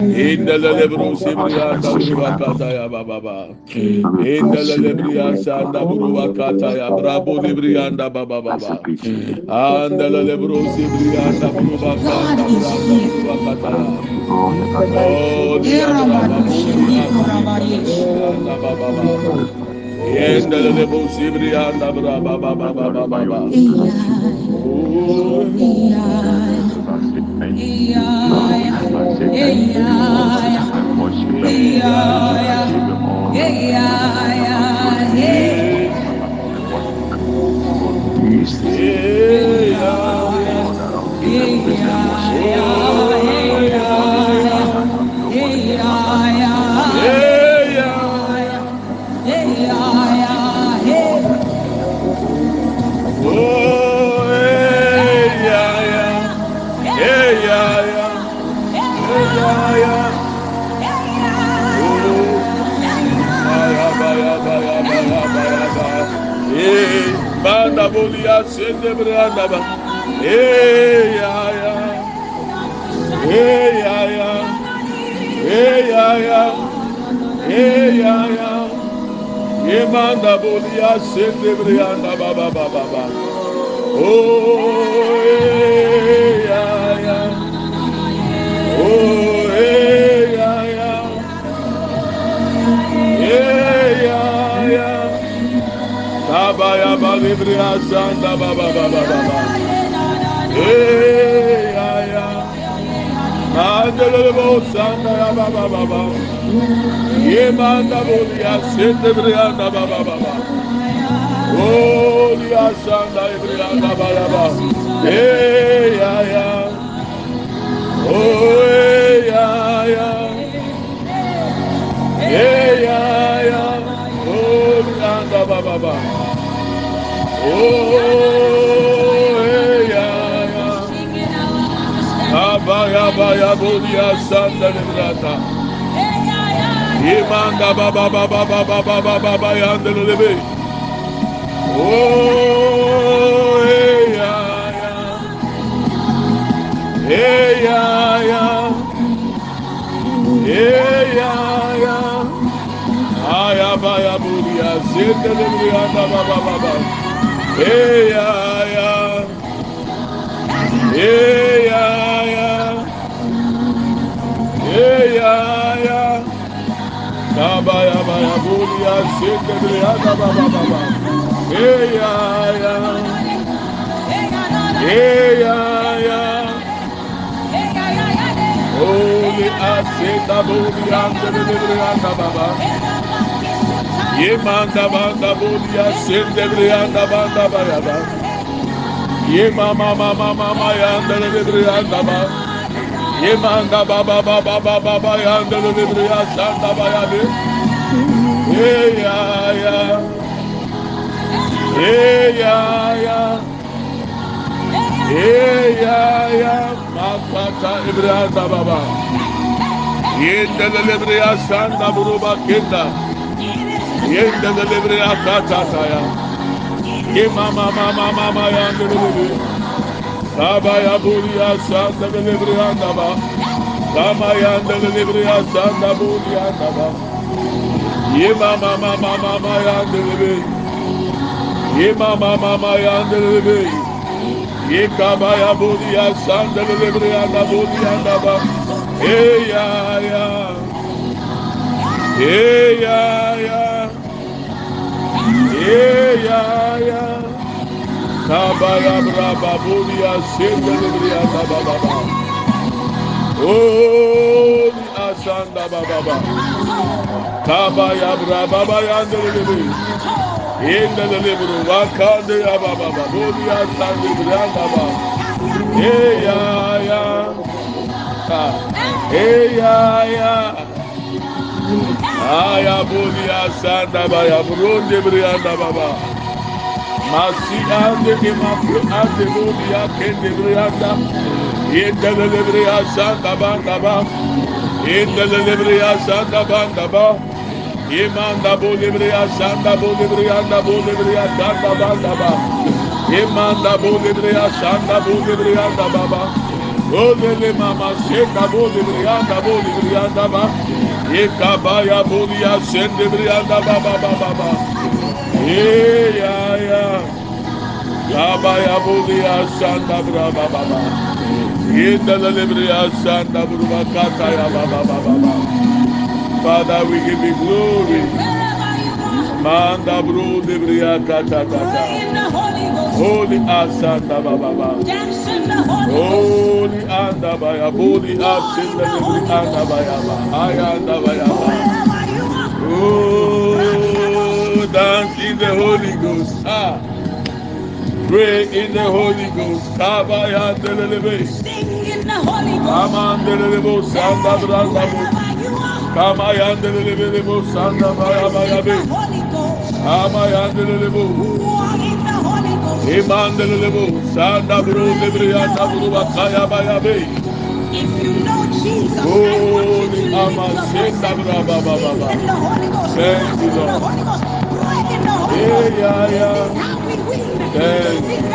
Sibriya da buruwa kata ya baba ba. Indelele briya sanda buruwa kata ya brabo libriya da baba baba. Sibriya da buruwa kata branda buruwa kata ya. Oh liya braba buruwa da baba baba. Yendelele bro sibriya da braba baba baba baba. Oh. Banda bolia sende branda ba. Hey ya. Hey. Hey. Hey ba ba ba ba. Oh ya ya. Oh baba baba baba baba. Baba baba. Baba. Oh Abaya baya bolia sanda brianda. Imanda baba baba baba baba baba yandele lebe. Oh hey ya ya. Hey ya ya. Hey ya ya. Aya baya buria zendele brianda baba baba. Holy aseta bodi ande de de anda baba. Yemanda banda bulya sendebriyanda banda baraba. Yemama mama mama yandebriyanda ba. Yemanda baba baba baba baba yandebriyanda bayabi. Hey ya ya. Hey ya ya. Hey ya ya. Makata ibriyanda baba. Yendebriyanda buruba kinda. yendelebre akatataya imamamamamama yandelelebe saba yaburi yasandebelebre yandaba sama yandelelebre yasandaburi yandaba yimamamamamama yandelebe yimamamama yandelebe yikaba yaburi yasandelebre yandaburi yandaba eyaya eyaya ya ya tabara braba buria sendelebriya baba baba oh asanda baba baba tabaya braba bayandelebri indelelebru wakande ya baba baba buria sandelebriya baba ya ya ya ya ya Aya bolia sanda baya bronde brianda baba. Masi ande de mafro ande bolia kende brianda. Yende de bria sanda banda ba. Yende de bria sanda banda ba. Yemanda bolia bria sanda bolia brianda bolia bria sanda banda ba. Yemanda bolia bria sanda bolia brianda baba. Olele mama seka bolia brianda bolia brianda ba. Yekabaya Bulia Sendebrianda Baba Baba Baba. Yeah, yeah. Yabaya Bulia Santa Brava Baba. Yindalalibria Santa Brava Kataya Baba Baba. Father, we give you glory. Manda bro de bria kata kata. Holy asanda ba ba ba. Holy anda ba ya, holy asanda lebri anda ba ya ba. Ayanda ba ya ba. Oh, dance in the Holy Ghost. Ah. Pray in the Holy Ghost. Kabaya delelebe. Amandelelebo sanda branda bo. Kamaya delelebo sanda baya baya be. Amaya delelebo. Imandelelebo sanda bro lebrianda bro bakaya baya be. If you know Jesus, Holy amasenda braba baba baba. Thank you, Lord. Yeah, yeah, yeah. Thank you.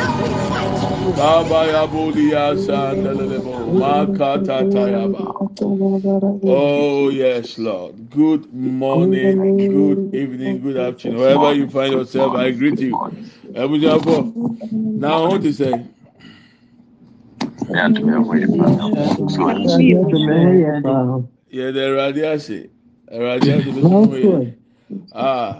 Kabaya bulia sandelelebo makata tayaba. Oh yes, Lord. Good morning, good evening, good afternoon. Wherever you find yourself, I greet you. Now I want to say. yɛ dɛ ɛwurade ase mi sumi ho yɛ ah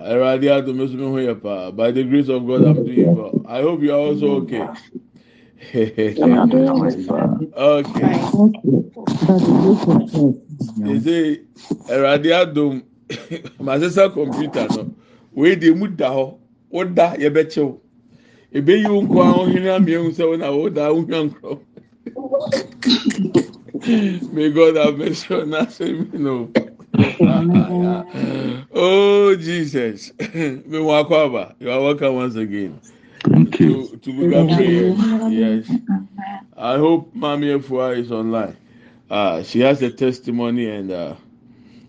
mi sumi ho yɛ paa by the grace of God I'm doing well I hope you are also okay yeah, okay. ɛsɛ awurade eh, adom masesa kɔmputa no wei deɛ mu da hɔ woda yɛbɛkyew ebeyi wo. Nko a wohwene amiehu sɛ wo na woda wohwa nkorɔ may god have mercy on us amen o oh jesus. Me wa akɔ aba you are welcome once again. Thank you. To, to Buga prayers. Yes. I hope Mami Efua is online. Uh, she has a testimony and uh,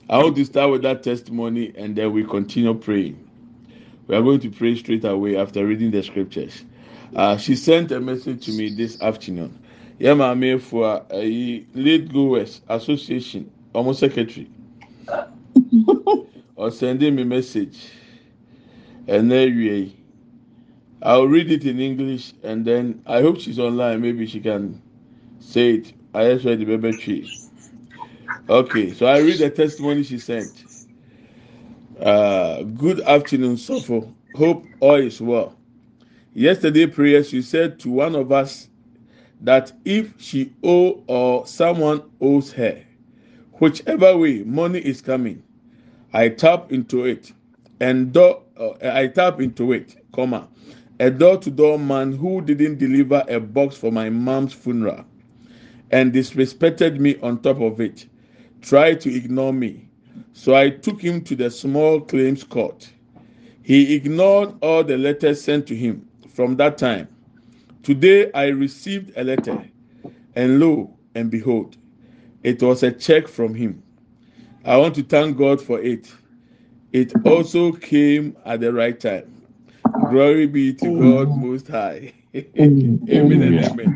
I want to start with that testimony and then we continue praying. We are going to pray straight away after reading the scriptures. Uh, she sent a message to me this afternoon. yɛ maame efo a ɛyi late goers association ɔmo secretary ɔsɛnde me message ɛnɛ wie yi i will read it in english and then i hope she's online. Maybe she can say it. Ayɛ read the bɛbɛ twi okay so i read the testimony she sent. Uh, good afternoon sofo. Hope all is well. Yesterday prayer she said to one of us that if she owe or someone owes her, whichever way money is coming, I tap into it and door, uh, I tap into it, comma, a door-to-door man who didn't deliver a box for my mom's funeral and disrespected me on top of it, tried to ignore me. So I took him to the small claims court. He ignored all the letters sent to him from that time Today I received a letter, and lo and behold, it was a check from him. I want to thank God for it. It also came at the right time. Glory be to mm. God Most High. Mm. amen and mm. amen.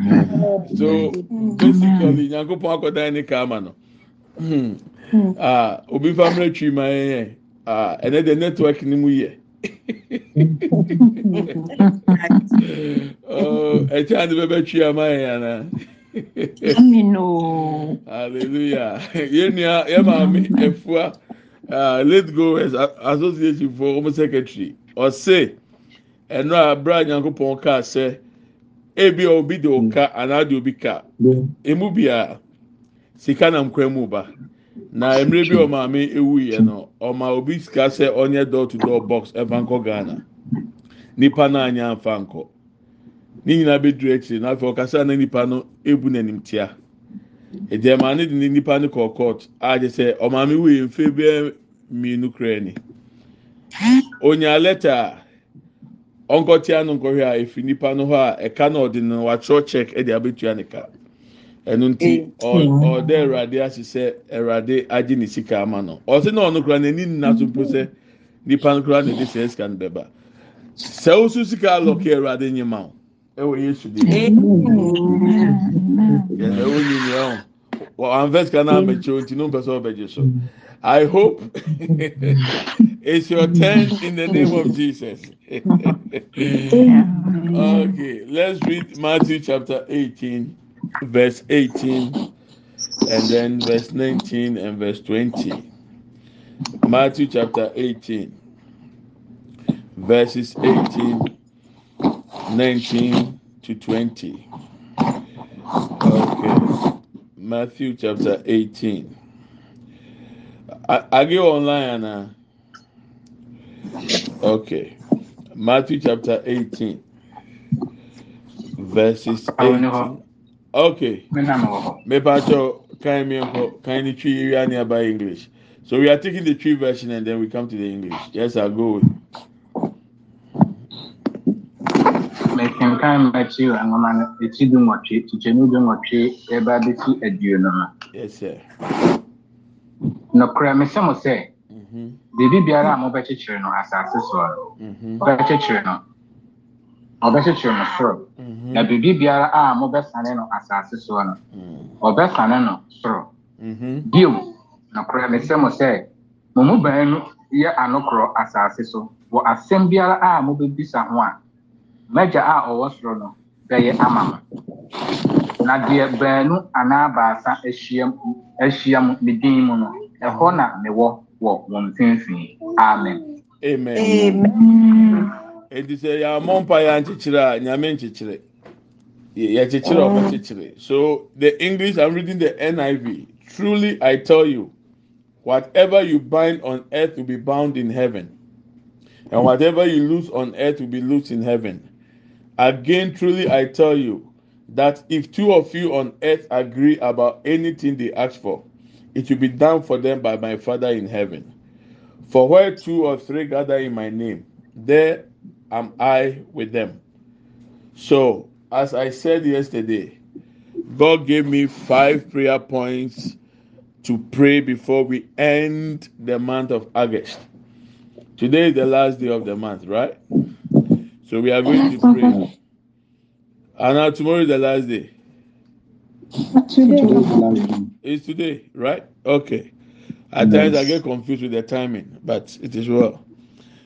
So basically, Nyankopɔn akɔda ne kama no. Ah, obi family tree ma yɛn ah, ɛnɛ the network ni mu yɛ. Oh, ɛkyɛ ade bɛbɛtwi ama yɛn ana? Hallelujah. Yɛn nua yɛn maame efua ah, late goers association for home secretary ɔse ɛno a abira nyankopɔn kaa sɛ ebi a obi de oka anaa de obi ka emu bia sika na nkwa mu ba. Na mmerɛ bi ɔmaame ewu yɛ no ɔma obi sika sɛ ɔnyɛ door to door box ɛfa nkɔ ghana. Nipa naa anya nfa nkɔ. Ne nyinaa bɛduru akyire na afei ɔkasa na nipa no ebu n'anim tia. Ɛdi ɛmaa ne de ne nipa no kɔ court a gye sɛ ɔmaame wu yɛ mfe bɛɛ mmienu kura ni. Onya lɛta a ɔnkɔtia no nkɔhwɛ a efi nipa no hɔ a ɛka na ɔde no watwerɛ check ɛde abetua ne ka. Ɛno nti ɔde ɛwurade ase sɛ ɛwurade agye ne sika ama no. Ɔsi na ɔno kura n'ani nna so mpo sɛ nipa no kura na ɛde sɛ sika no bɛba. Sɛ osu sika alɔke ɛwurade nyima o ɛwɔ yesu di yɛn ɛwɔ nyinaa o wɔ anvɛs kan naa mɛkyɛ o nti no mpɛ sɛ ɔbɛgye so. I hope it's your turn in the name of jesus okay let's read matthew chapter eighteen verse eighteen and then verse nineteen and verse twenty matthew chapter eighteen verses eighteen. 19 to 20. Okay. Matthew chapter 18. I, I go online now. Okay. Matthew chapter 18. Verses 18. Okay. Mepacho kind me kind of tree area by English. So we are taking the Twi version and then we come to the English. Yes, I'll go. Mekenkan Matthew nwoma no eti du nwɔtwe kyikyɛmu du nwɔtwe ɛba besi aduonu no Yes, sir. nokorɛ mesɛ mo sɛ Mm-hmm. Biribi biara a mobɛkyekyere no asase soɔ no. Ɔbɛkyekyere no. Ɔbɛkyekyere no soro. Mm-hmm. na biribi biara a mobɛsane no asase soɔ no. Ɔbɛsane no soro. Mm-hmm. bio nokorɛ mesɛ mo sɛ mo mu baanu yɛ anokorɔ asase so. Wɔ asɛm biara a mobɛbisa ho a m'agya a ɔwɔ soro no bɛyɛ ama mo na deɛ baanu anaa baasa ahyia mu me din mu no ɛhɔ na mewɔ. Wɔ wɔn mfimfini amen. Amen. Eti sɛ yàmɔ mpa yà nkyekyere a nyame nkyekyere yɛ kyekyere a ɔbɛ kyekyere. So the English I'm reading the NIV truly I tell you whatever you bind on earth will be bound in heaven. And whatever you loose on earth will be loosed in heaven. Again truly I tell you that if two of you on earth agree about anything they ask for it will be done for them by my Father in heaven. For where two or three gather in my name, there am I with them. So, as I said yesterday, God gave me five prayer points to pray before we end the month of August. Today is the last day of the month, right? So, we are going to pray. And now, tomorrow is the last day. It's today, right? Okay. At times I get confused with the timing, but it is well.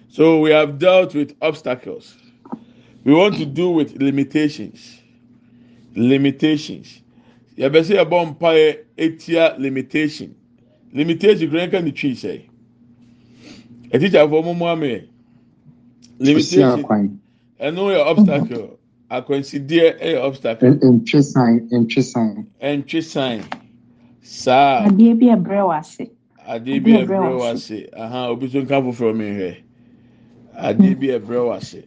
So we have dealt with obstacles. We want to do with limitations. Limitations. Yabese yabɔ mpaeɛ etia limitation. Limitation kura nka ne twi sɛ. Etikyafoɔ mo mu ame. Limitation. Ɛno yɛ obstacle. Akwansideɛ yɛ obstacle. ntwesan ntwesan Ɛntwe sign. Saa. adeɛ bi ɛbrɛ wɔ ase adeɛ bi ɛbrɛ wɔ ase aha obi nso nka foforɔ mi hwɛ adeɛ bi ɛbrɛ wɔ ase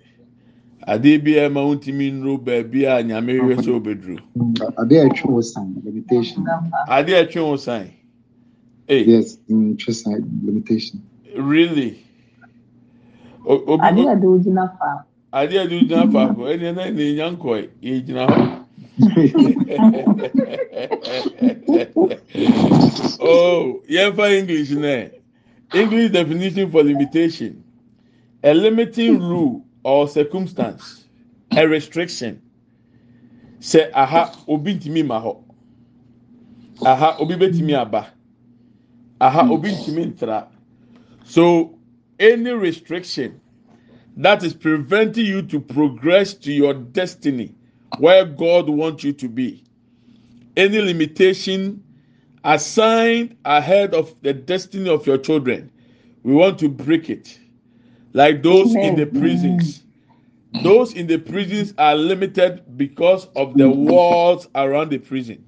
adeɛ bi ɛma ntumi nnuro baabi a nyame hwɛ sɛ obeduru ade a ɛtwe wo san limitation. Adeɛ ɛtwe wo san ee yes ntwesan limitation. Really? Obi ade a de ogyina fa adeɛ a de gyina faako ɛnìyɛn náà ní enya nkɔɛ yɛ gyina hɔ. oh, yeah, for English now. English definition for limitation: a limiting rule or circumstance, a restriction. Say, aha, obi ntimi ma. Aha, obi betimi aba. Aha, obi ntimi ntra. So, any restriction that is preventing you to progress to your destiny where God wants you to be. Any limitation assigned ahead of the destiny of your children, we want to break it. Like those in the prisons. Those in the prisons are limited because of the walls around the prison.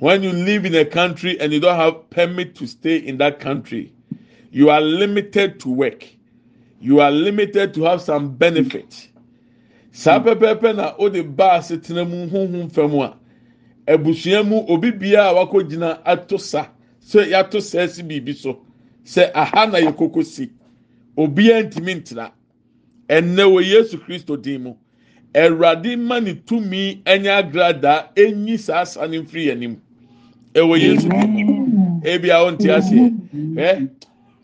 When you live in a country and you don't have permit to stay in that country, you are limited to work. You are limited to have some benefit. Saa pɛpɛɛpɛ na o de ba asetena mu huhun fam a abusua mu obi bia a wakɔ gyina ato sa sɛ yato sa si biribi so. Sɛ aha na yɛ koko si obiara ntumi ntena. Ɛnɛ wɔ yesu kristo din mu. Ɛwurade ma ne tumi ɛnyɛ agradaa enyi saa asa ne mfiri anim ɛwɔ yesu din mu. Ebi a wɔnte aseɛ. Ɛ?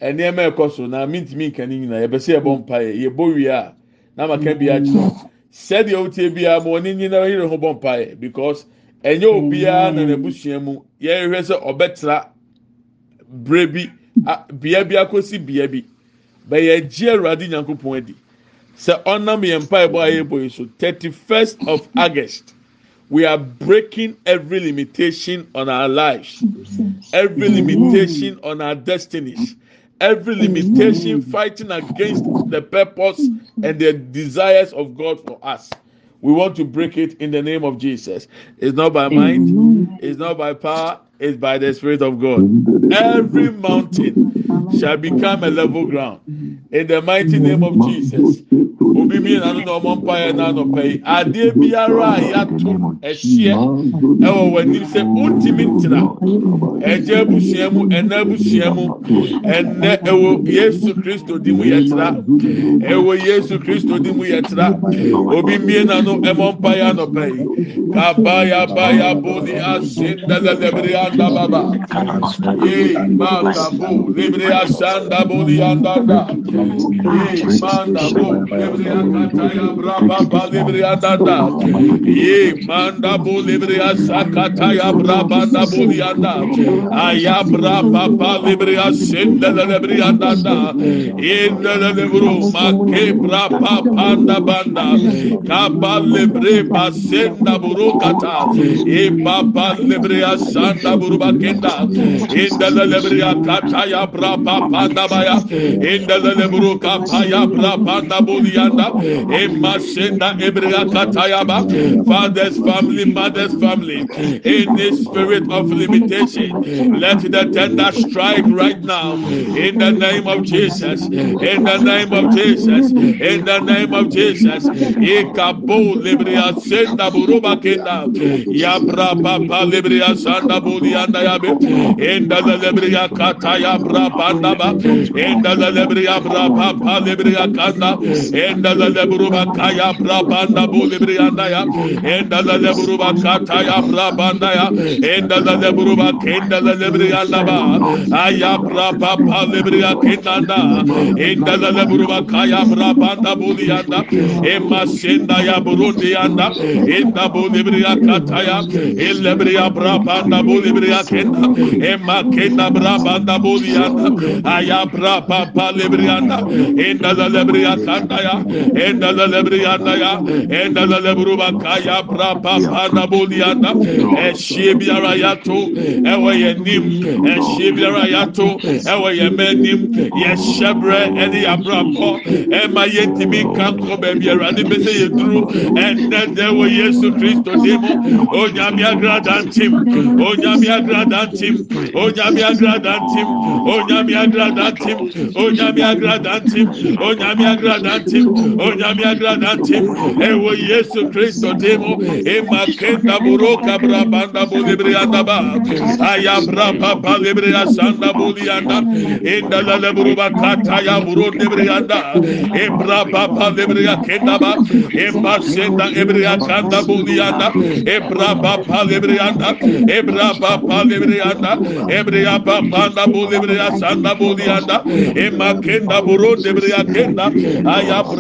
Ɛnneɛma ɛkɔ so na mintimi nka ne nyinaa. Yɛbɛ sɛ yɛbɔ mpa yɛ yɛbɔ wie a na maka bi akyerɛ sɛdeɛ wotie biara ma ɔne nyina yere ho bɔ mpaeɛ because ɛnyɛ obiara na n'abusua mu. Yɛrehwɛ sɛ ɔbɛtena bere bi bea bi akɔsi bea bi. Bɛyɛ gye awurade nyankopɔn adi. Sɛ ɔnam yɛn mpaebɔ a yɛbɔ yi so thirty first of august we are breaking every limitation on our lives. Every limitation on our destinies every limitation fighting against the purpose and the desires of God for us. We want to break it in the name of Jesus. It's not by mind, it's not by power, it's by the Spirit of God. Every mountain shall become a level ground. In the mighty name of Jesus. Obi na no na ɔmɔ mpa yɛ na anɔpɛ yi. Adeɛ biara a yɛato ɛhyɛ ɛwɔ w'anim sɛ wontumi ntena. Ɛgya abusua mu ɛna abusua mu. Ɛnɛ ɛwɔ yesu kristo di mu yɛtena ɛwɔ yesu kristo di mu yɛtena obi mie na no ɛmɔ mpa yɛ anɔpɛ yi. Kaba yaba yabo ni ase ndɛlɛlɛbiri anda baba ye ma kabo libiri asanda bo ni anda da ye manda bo libiri akataya braba libria dada ye manda bo libria sakata ya braba da bo yanda aya braba ba libria senda da libria dada inda da libro ma ke braba panda banda kaba libre ba senda buru kata e baba libria sanda buru bakenda inda da libria kata ya braba panda baya inda da libro kapa ya braba da bo e masenda ibiri akata ya ba father's family mother's family in the spirit of limitation let the tender strike right now in the name of Jesus in the name of Jesus in the name of Jesus. E kabo libiri asenda buru bakenda ya braba pa libiri asanda bulianda ya be indele libiri akata ya braba da ba indele enda la de buruba kaya brabanda bu libriyanda ya. Enda la de buruba kata ya brabanda ya. Enda la de buruba kenda la libriyanda ba. Aya braba pa libriya kendanda. Enda la de buruba kaya brabanda bu liyanda emma senda ya burundi yanda enda bu libriya kata ya. Elle briya brabanda bu libriya kenda. Emma kenda brabanda bu liyanda aya braba pa libriyanda enda la libriya kanda ya enda la lebri yanda ya. Enda la lebru bakaya bra pa pa na boli yanda e shie biara ya to e wo ye nim. E shie biara ya to e wo ye me nim. Ye shebre e di abra po. E ma ye timi kan ko be biara ni be se ye duru enda de wo Yesu Kristo demo o nyame agradan tim o nyame agradan tim o nyame agradan tim o nyame agradan tim o nyame agradan tim o nyame agradan tim onyame adrada ti ɛwɔ yesu kristo ti mu ema kenda buro kabra banda bo lebre adaba aya bra papa lebre asanda bo li anda enda la lebro ba kata ya buro lebre anda ebra papa lebre akenda ba eba senda ebre akanda bo li anda ebra papa lebre anda ebra papa lebre anda ebre papa anda bo lebre asanda bo li anda ema kenda buro lebre akenda aya bra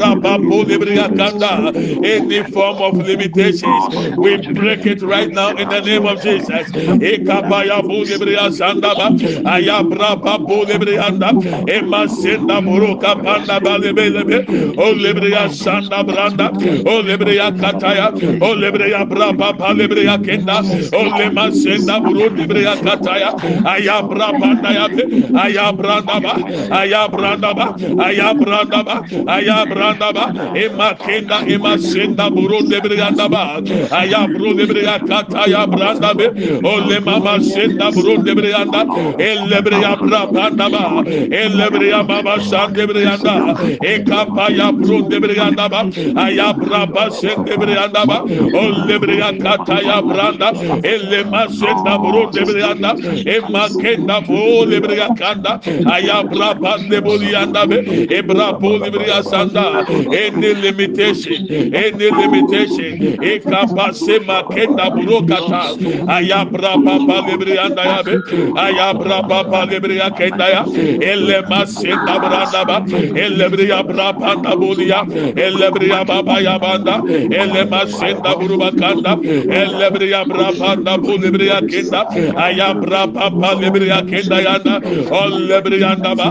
kataya aya braba ya be aya branda ba aya branda ba aya branda ba aya briganda ba ema kenda ema senda buru de briganda ba aya buru de briganda kata branda be. Ole mama senda buru de briganda elle briga branda ba. Elle briga baba san de briganda e kapa ya buru de briganda ba. Aya braba sen de briganda ba. Ole briga kata ya branda. Elle ma senda buru de briganda ema kenda buru de briganda aya braba de buru yanda be. E brabo de briganda any limitation, any limitation, ekapase maketa burokata, ayabra baba lebri anda yabe, ayabra baba lebri akenda ya, elle maseta branda ba, elle bri abra panda bulia, elle bri ababa yabanda, elle maseta burubakanda, elle bri abra panda bulibri akenda, ayabra baba lebri akenda yanda, all lebri yanda ba,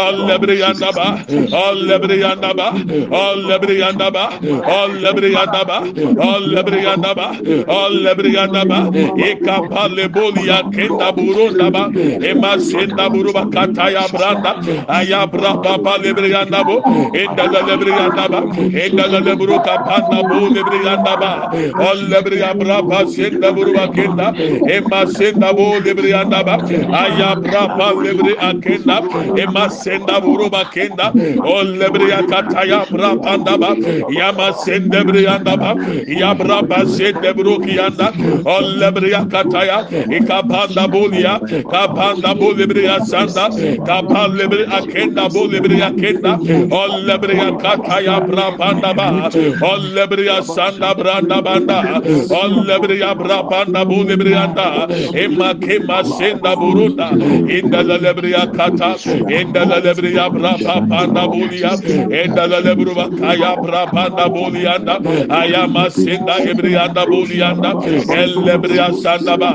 all lebri yanda ba, all lebri yanda ba, Olebri yandaba, olebri yandaba, olebri yandaba, olebri yandaba. Ikapa leboli yakenda burundaba, ema senda buruba kata ya branda, aya braba ba lebri yandabo, endala lebri yandaba, endala lebru kapanda bu lebri yandaba, olebri yabraba senda buruba kenda, ema senda bu lebri yandaba, aya braba lebri akenda, ema senda buruba kenda, olebri yakata yabra panda ba yama sende briyanda ba yabra basende brokiyanda olle briya kataya ikapanda e bulya kapanda buli briya sanda kapalle bri akenda buli briya kenda. Olle briya kataya bra panda ba olle briya sanda branda banda. Olle briya bra panda buli briyanda emma kema senda burunda. İndala lebriya kata indala lebriya bra panda bulya indala Ayabra lebruba kaya brabanda bolianda ayama senda ebrianda bolianda ellebriya sandaba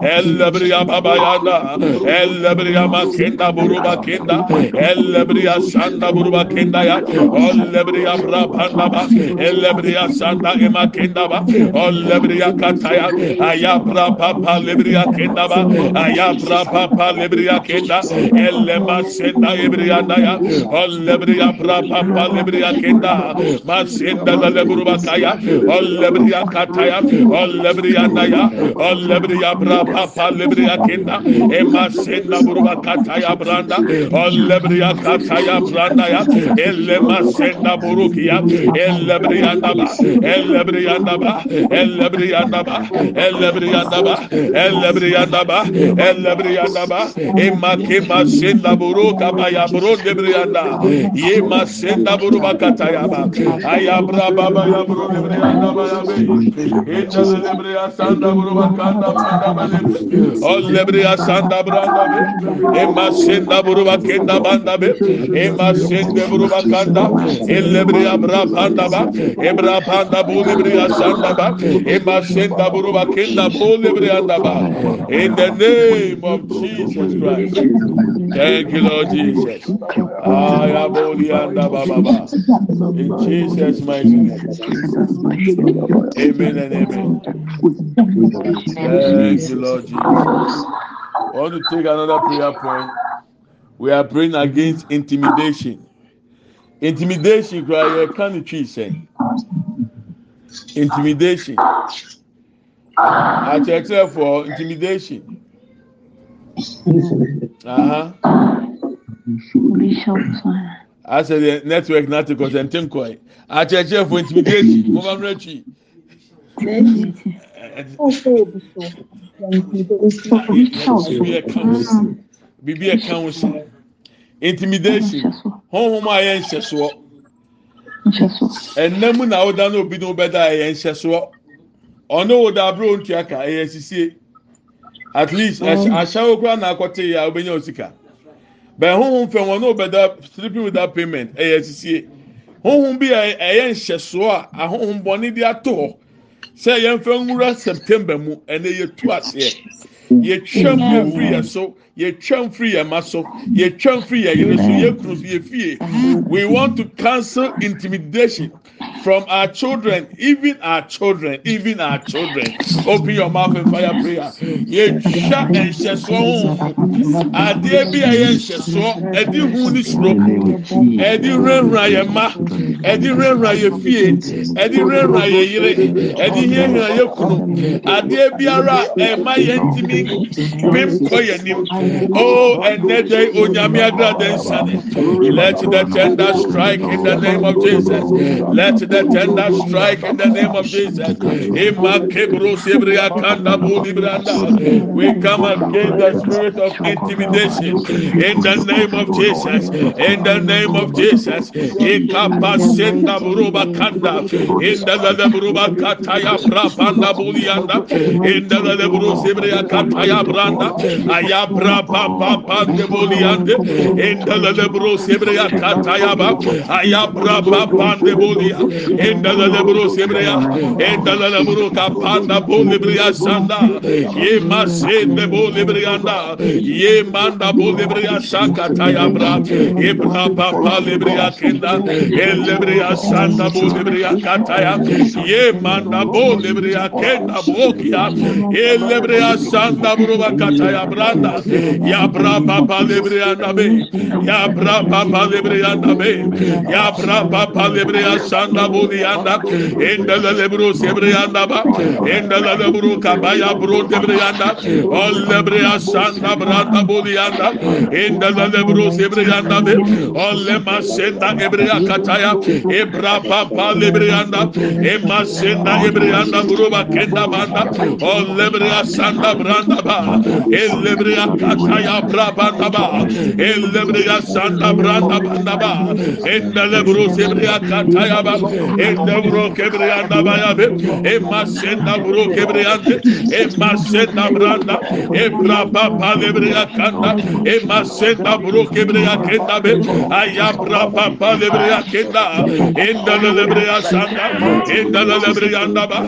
ellebriya babayanda ellebriya makenda buruba kenda ellebriya sanda buruba kenda ya ellebriya brabanda ba ellebriya sanda ema kenda ba ellebriya kataya ayabra papa lebriya kenda ba ayabra papa lebriya kenda ellema senda ebrianda ya ellebriya brabanda lebriya kenda masenda da lebruba kaya ol kataya ol lebriya naya ol lebriya bra papa lebriya kenda e bruba kataya branda ol lebriya kataya branda ya elle masenda burukiya elle briya naba elle briya naba elle briya naba elle briya naba elle briya naba elle briya naba e makema senda buruka maya bro ye masenda buruka Ruba Katayaba, Ayabra Baba Yabro Lebrea Daba Yabe, Echa Lebrea Sanda Ruba Kanda Baba Oz Lebrea Sanda Branda Be, Emma Senda Ruba Kenda Banda Be, Emma Senda Ruba Kanda, El Lebrea Bra Banda Ba, Ebra Banda Bu Lebrea Sanda Ba, Emma Senda Ruba Kenda Bu Lebrea Daba. In the name of Jesus Christ. Thank you, Lord Jesus. I am only under Baba. In Jesus mighty name amen and amen thank you Lord Jesus I want to take another prayer point. We are praying against intimidation. Intimidation, cry, can tree say. Intimidation. I check for intimidation. Uh huh. I asɛ deɛ network nate kɔsɛnte nkɔɛ akyerɛkyerɛfoɔ ntumi de esi mɔba mmerɛ twi. biribi ɛka ho si intimidation honhom a yɛ nhyɛsoɔ ɛnna mu na awoda na obi na obɛda a yɛ nhyɛsoɔ ɔno woda aburo ntua ka ɛyɛ sisie at least ahyɛn okura na akɔte yɛ a obɛnya osika bẹẹ huhun fẹ wọn náà bẹ da sleeping without payment ẹ yẹ sisie huhun bi ẹ yẹ nhyẹsoɔ a ahohun bɔnne de ato? Hɔ sɛ yɛn fɛ nwura september mu ɛnna yɛ tu aseɛ yɛ twɛm efiri yɛ so. Yɛtwam firi yɛ ma so yɛtwam firi yɛ yere so yɛkunu so yɛ fie. We want to cancel intimidation from our children even our children even our children. Open your mouth and fire prayer. Yɛtwa nhyɛsoɔ ho adeɛ bi a yɛ nhyɛsoɔ ɛdi hu ni soro ɛdi nwurawura yɛ ma. Ɛdi nwurawura yɛ fie. Ɛdi nwurawura yɛ yere ɛdi hiahia yɛ kunu. Adeɛ biara ɛma yɛ ntumi pim kɔ yɛ nim oh ɛnɛ dɛ onyame agrada nsane let the tender strike in the name of jesus let the tender strike in the name of Jesus. We come against the spirit of intimidation in the name of Jesus. In the name of Jesus. In the. Ayabra papa pandeboliande endala lebro sebreya kataya ba. Ayabra papa pandebolia endala lebro sebreya endala lebro kapanda bolibreya sanda. Ye masende bolibreyanda ye manda bolibreya sakataya bra. Ye papa palibreya kenda. Elebreya sanda bolibreya kataya ye manda bolibreya kenda bokia. Elebreya sanda buruba kataya branda ya bra papa lebre andabe ya bra papa lebre andabe ya bra papa lebre asanda budi anda endele lebro sebre andaba endele lebro kabaya bro debre anda ol lebre asanda brata budi anda endele lebro sebre andabe ol le masenda ebre akataya ebra papa lebre anda e masenda ebre anda gruba kenda banda ol lebre asanda branda ba el lebre akataya kataya prabandaba ellebriya santa branda bandaba etmele brus ebriya kataya ba ette bro ya be emma senda bro kebriya emma senda branda ebra papa lebriya kanda emma senda bro kebriya kenda be aya bra papa lebriya kenda endale lebriya santa endale lebriya daba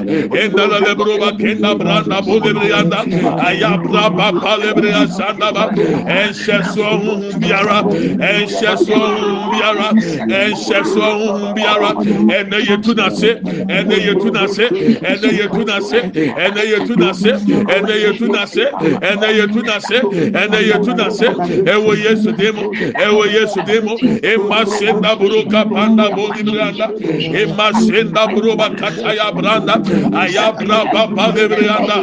endale lebro kenda branda bu lebriya da aya bra papa lebriya santa Shandaba, and Shesuahun Biara, and Shesuahun Biara, and Shesuahun Biara, and the Yetunase, and the Yetunase, and the Yetunase, and the Yetunase, and the Yetunase, and the Yetunase, and the Yetunase, Ewo Yesu Demo, Ewo Yesu Demo, Emma Senda Buruka Panda Bodi Branda, Emma Senda Buruba Kataya Branda, Ayabra Papa de Brianda,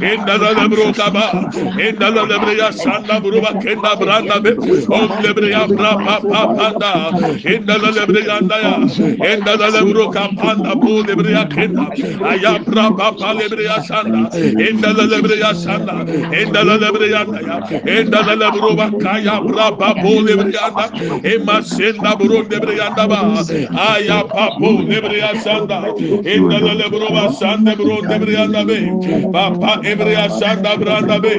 Indala de Brukaba, Indala de Brianda ya sanda buruba kenda branda be. Om lebre ya bra pa pa panda. Kenda la lebre yanda ya. Kenda la lebro kapanda bu lebre ya kenda. Aya bra pa pa lebre ya sanda kenda la lebre ya sanda kenda la lebre yanda ya. Kenda la lebro ba kaya bra pa bu lebre yanda. Ema senda buru lebre yanda ba. Aya pa bu lebre ya sanda kenda la lebro ba sanda buru lebre yanda be. Pa pa lebre ya sanda branda be.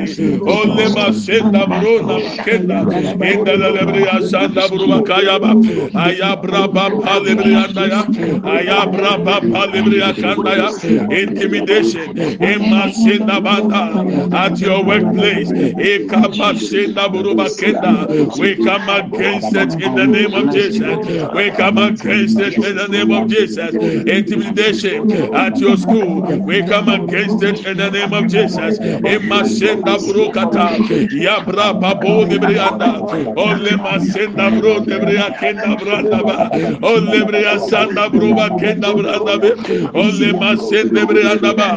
Olema Ole masenda bruna makenda. Enda la lebreya sanda buru bakaya ba. Ayabra papa lebreya anda ya. Ayabra papa lebreya kanda ya. Intimidation. Emma senda banda. At your workplace. Ekapa senda buru bakenda. We come against it in the name of Jesus. We come against it in the name of Jesus. Intimidation at your school. We come against it in the name of Jesus. Emma senda buru kata. ya bra babo debre anda olle masenda bro debre akenda branda ba olle bre asanda bro ba kenda branda be olle masende bre anda ba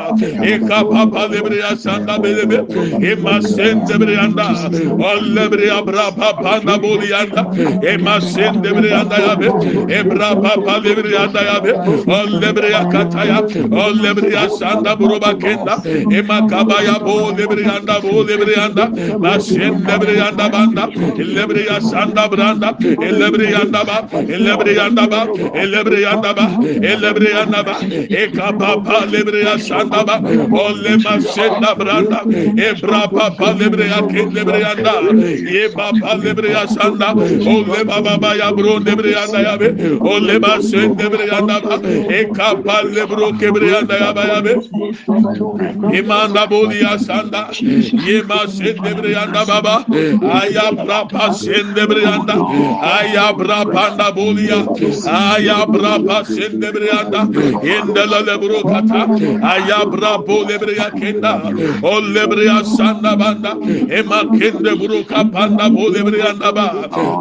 e kapapa debre asanda be be e masende bre anda olle bre abra papa na boli anda e masende bre anda ya be e bra papa debre anda ya be olle bre akataya olle bre asanda bro ba kenda e makaba ya bo debre anda bo debre anda Maşende bir yanda banda, elle bir yaşanda branda, elle bir yanda ba, elle bir yanda ba, elle bir yanda ba, elle bir yanda ba, e kapapa le bir yaşanda ba, olle maşenda branda, e brapa pa le bir yanda, le bir yanda, e baba le bir yaşanda, ya bro ya be, olle maşende bir yanda ba, e kapapa le bro ke ya ba ya be, imanda bol yaşanda, e maşende e bir brianda baba. Aya brapa sende brianda aya brapa da bolia aya brapa sende brianda indela le brokata aya brapa le bria kenda. O le bria sanda banda. Ema kende broka panda bo le brianda ba.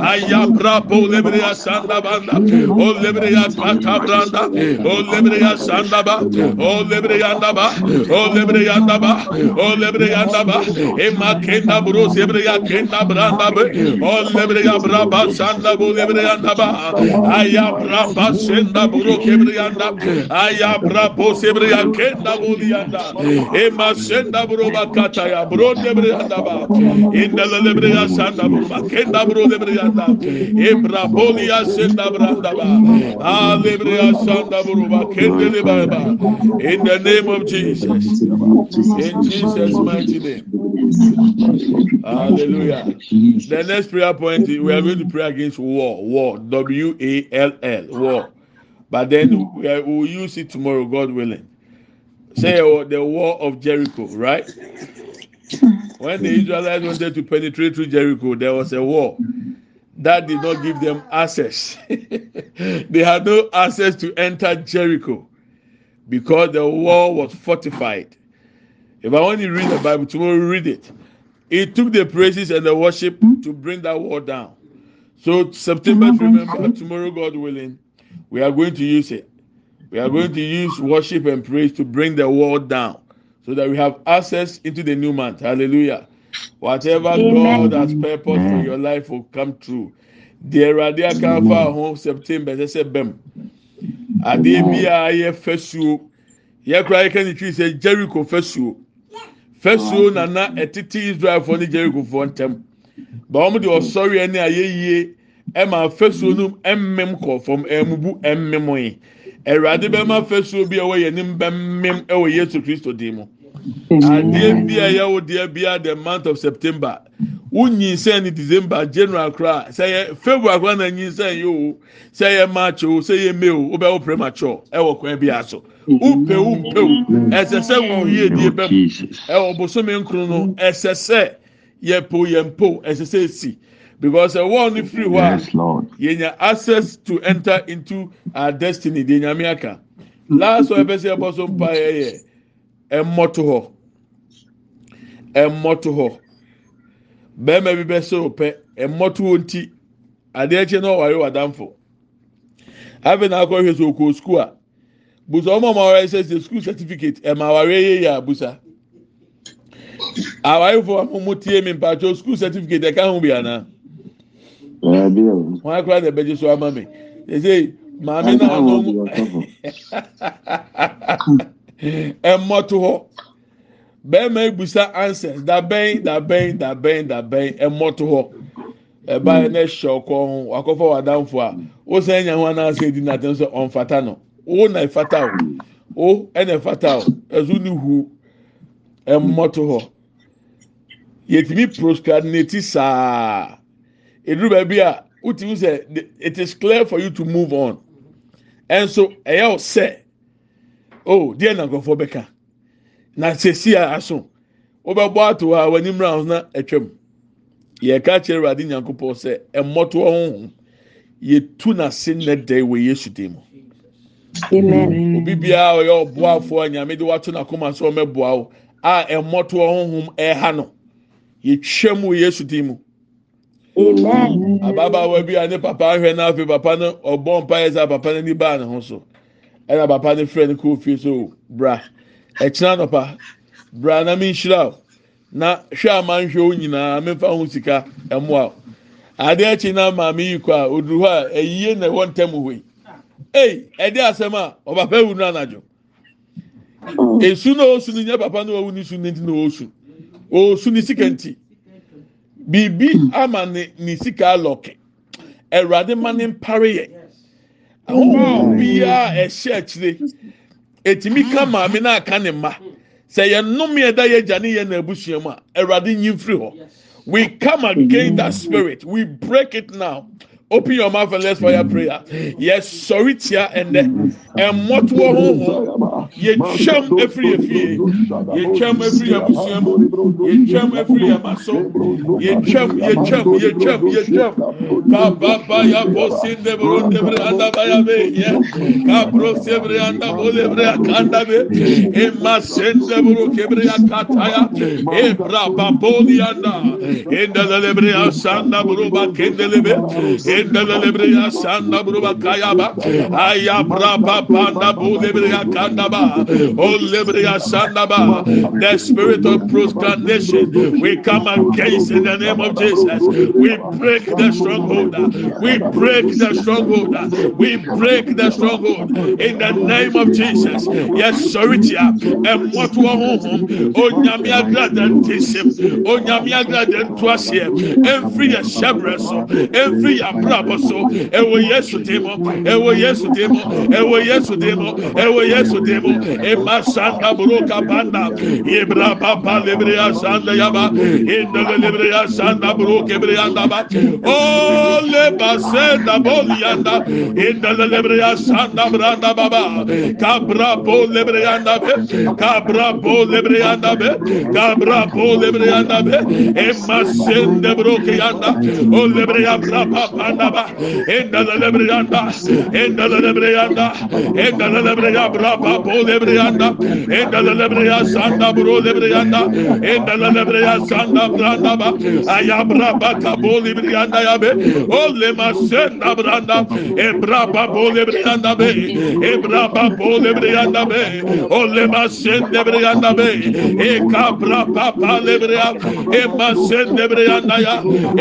Aya brapa le bria sanda banda. O le bria tata branda. O le bria sanda ba. O le bria anda ba. O le bria anda ba. O le bria anda ba. Ema kenda la bro zebre ya kenda branda be. O lebre ya braba sanda bu lebre ya daba aya braba senda bro kebre ya da. Aya brabo zebre ya kenda bu ya da. E ma senda bro bakata ya bro lebre ya daba inda lebre ya sanda bro kenda bro lebre ya da. E brabo ya senda branda ba. A lebre ya sanda bro bakende le baba in the name of Jesus. İn Jesus mighty name. Hallelujah the next prayer point is we are going to pray against war war W A L L war but then we we'll use it tomorrow, God willing. Say oh, the war of Jericho, right? When the Israelites wanted to penetrate through Jericho, there was a war that did not give them access. they had no access to enter Jericho because the wall was fortified. If I want to read the Bible tomorrow, read it. It took the praises and the worship to bring that wall down. So September, remember tomorrow, God willing we are going to use it. We are going to use worship and praise to bring the wall down so that we have access into the new month. Hallelujah. Whatever Amen. God has purpose for your life will come true. The radia kanfa home September sɛ bɛm adeɛ bi a yɛ fɛsuo yɛ kura yɛ kɛ ne sɛ Jericho fɛsuo fɛsuo nana ɛtete Israelfoɔ ne Jerichofoɔ ntɛm ba wɔn de ɔsɔre ɛne ayɛ yie. ɛma fɛsuo no ɛmmem kɔ fam ɛmubu ɛmmem yi ɛwurade bɛma fɛsuo bi a ɛwɔ yɛn nim bɛmmem ɛwɔ yesu kristo dim adeɛ bi a ɛyɛ wo deɛ bi a the month of september wonyinsɛn ni december january kora sɛ yɛ february kora na nyinsɛn yi o sɛ yɛ march o sɛ yɛ may o wobɛ wo premature ɛwɔ kwan bi aso wopɛ wopɛ ɛsɛ sɛ wo yie die bɛm ɛwɔ bosome nkron no ɛsɛ sɛ yɛ po yɛn po ɛsɛ sɛ esi. because ɛwɔ no firi hɔ a yɛnya access to enter into our destiny deɛ nyame aka. Last one ɛbɛ sɛ ɛbɔ so mpa yɛ yɛ ɛmmɔto hɔ. Ɛmmɔto hɔ. Bɛrima bi bɛ sɛ ɔpɛ ɛmmɔto hɔ nti adeɛ kyɛ na ɔware wadamfo afei na akɔhwɛ sɛ okɔ sukuu a busa ɔmo ɔmo aware sɛ sɛ sukuu certificate ɛma aware yɛ yɛ abusa awarefo a mo tie mi mpatso sukuu certificate ɛka ho bi ana. wọn akora na ẹbẹgye so ama mi ẹsẹ maame náà ọdún ẹmọto hɔ bẹẹma ebusa answers dabẹn dabẹn dabẹn dabẹn ẹmọto hɔ ɛba yɛ na ɛhyɛ ɔkɔ ho wakɔfɔ wadanfo a wosan enya ho anaasɛ edi na atɛn sɛ ɔnfata no wo na ɛfata o. Wo ɛna ɛfata o. Ɛso ne hu ɛmɔto hɔ yɛtumi proscradinate saa. eduru baabi a wotumi sɛ it is clear for you to move on. Ɛnso ɛyɛ ɔsɛ oh deɛ na nkurɔfoɔ bɛka. Na sɛsi a aso. Wobɛbɔ ato a w'anim round na atwam. Yɛka kyerɛ awurade nyankopɔn sɛ ɛmmɔtoɔ honhom yɛtu n'ase nnɛ dɛ wɔ yesu dim mu? Obi biara ɔyɛ ɔboafoɔ nyame de wato n'akoma so ɔmɛboa wo a ɛmmɔtoɔ honhom ɛha no. Yɛtwam wɔ yesu dim mu. Ababaawa bi a ne papa ahwɛ n'afɛ papa no ɔbɔ mpa yɛ sɛ papa n'ani baa ne ho so. Ɛna papa ne frɛ no kɔɔ fie so bra ɛkyina nɔpa bra na mi nhyira o na hwɛ a ma nhwɛ o nyinaa mefa ho sika ɛmoa o adeɛ akyi na maame yi kɔ a oduru hɔ a ɛyie na ɛwɔ ntɛm hɔ yi. Ei ɛde asɛm a ɔpapa ewu no anadwo. Esu na osu no nyɛ papa na owu ne su ne ti na osu. Osu ne sika nti. biribi ama ne ne sika alɔke. Awurade ma ne mpare yɛ ahohom biara ɛhyɛ akyire. Etimi ka maame na aka ne mma. Sɛ yɛn nnome ɛda yɛ gya ne yɛ na abusua mu a awurade nyi mfiri hɔ. We come against that spirit. We break it now. Open your mouth and let's fire prayer. Yes, sorry, tia and then. And what yɛtwam afiri efie yɛtwam afiri abusua mu yɛtwam afiri amaso yɛtwam yɛtwam yɛtwam yɛtwam kababa yabɔ sindebro ndebre andabaya be yɛ kabro sebre andabo lebre akanda be. ema sindebro kebre akataya ebra baboli anda. endele lebre asanda buruba kendelebe endele lebre asanda buruba kayaba ayabra babanda bulebre akanda ba Oh, Baba, O Libria Sandaba, the spirit of procrastination, we come against in the name of Jesus. We break the stronghold. We break the stronghold. We break the stronghold in the name of Jesus. Yes, Soritia, and what home, O oh, Nyamia Gradantism, O oh, Nyamia Gradantuasia, every Shabraso, every Abraboso, Ewo Yesu Demo, Ewo Yesu Demo, Ewo Yesu Demo, Ewo Yesu Demo, Eba sanda buruka panda. Ibra papa lebriya sanda yaba. Indele lebriya sanda buruke brianda ba. O leba senda bolianda. Indele lebriya sanda branda baba. Kabra bo lebriyanda be. Kabra bo lebriyanda be. Kabra bo lebriyanda be. Ema sende buruke yanda. O lebriya brapa panda ba. Indele lebriyanda. Indele lebriyanda. Indele lebriya brapa bo bro lebre yanda enda lebre ya sanda bro lebre yanda enda lebre ya sanda branda ba ayabra baka bol lebre yanda ya be o lema senda branda ebra ba bol lebre yanda be ebra ba bol lebre yanda be o lema senda lebre yanda be e kabra ba ba lebre ya e ma senda lebre ya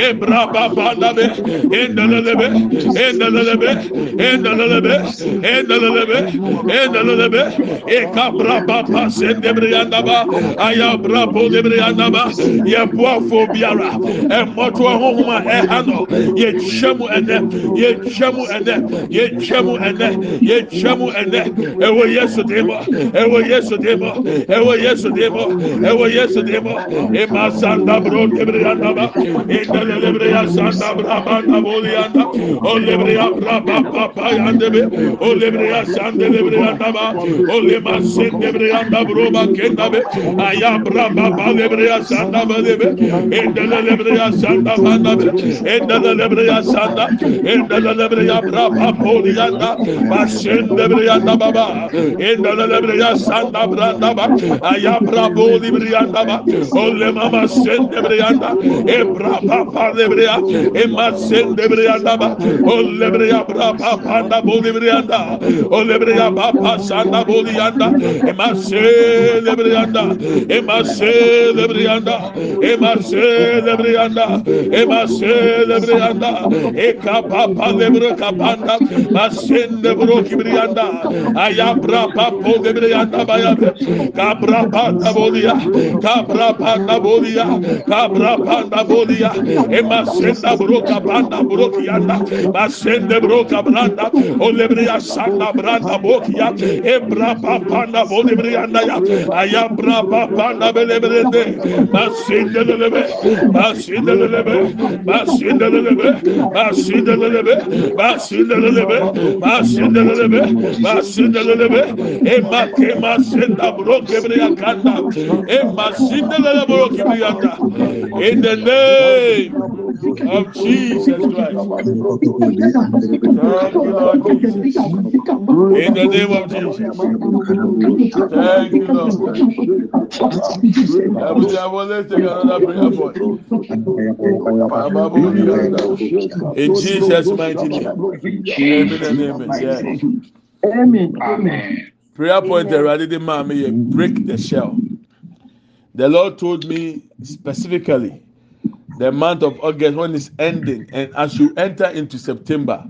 ebra ba ba da be enda lebe enda lebe enda lebe enda lebe enda lebe eka braba pa sendebriyanda ba. Aya ba. Ye boafo biara e moto ahoma e hano ye twemu ene. Ye twemu ene. Ye twemu ene. Ye demo ewo demo ewo demo ewo demo e, e, e, e masanda bro debriyanda ba. E delebriya sanda braba na. Boliyanda o lebriya braba pa pa yandebe o lebriya sanda lebriyanda ba. Olema sende breyanda broba kenda be. Ayabra baba lebreya sanda be be. Endele lebreya sanda banda be. Endele lebreya sanda. Endele lebreya braba poliyanda. Başende breyanda baba. Endele lebreya sanda branda ba. Ayabra boli breyanda ba. Olema ma sende breyanda. Ebra baba lebreya. Ema sende breyanda ba. Olebreya braba panda boli breyanda. Olebreya baba sanda boli lebriyanda ema se lebriyanda ema se lebriyanda ema se lebriyanda ema se lebriyanda eka papa lebro kapanda masen lebro kibriyanda ayabra papo lebriyanda bayabe kabra panda bolia kabra panda bolia kabra panda bolia ema senda bro kapanda bro kiyanda masen lebro kabranda olebriya sanda branda bokia ebra bra pa panda boli ya aya bra pa panda bele bele de masindelele be masindelele be masindelele be masindelele be masindelele be masindelele be masindelele be e ma ke masinda bro ke briya kanda e masindelele bro ke briya in the name of Jesus Christ. Thank you, Lord Jesus. In the name of Jesus. Thank you, Lord. Abuja, well, let's take another prayer point. In Jesus' mighty name. Amen and amen. Yeah. Amen. Prayer point already the mommy break the shell. The Lord told me specifically the month of August when it's ending, and as you enter into September,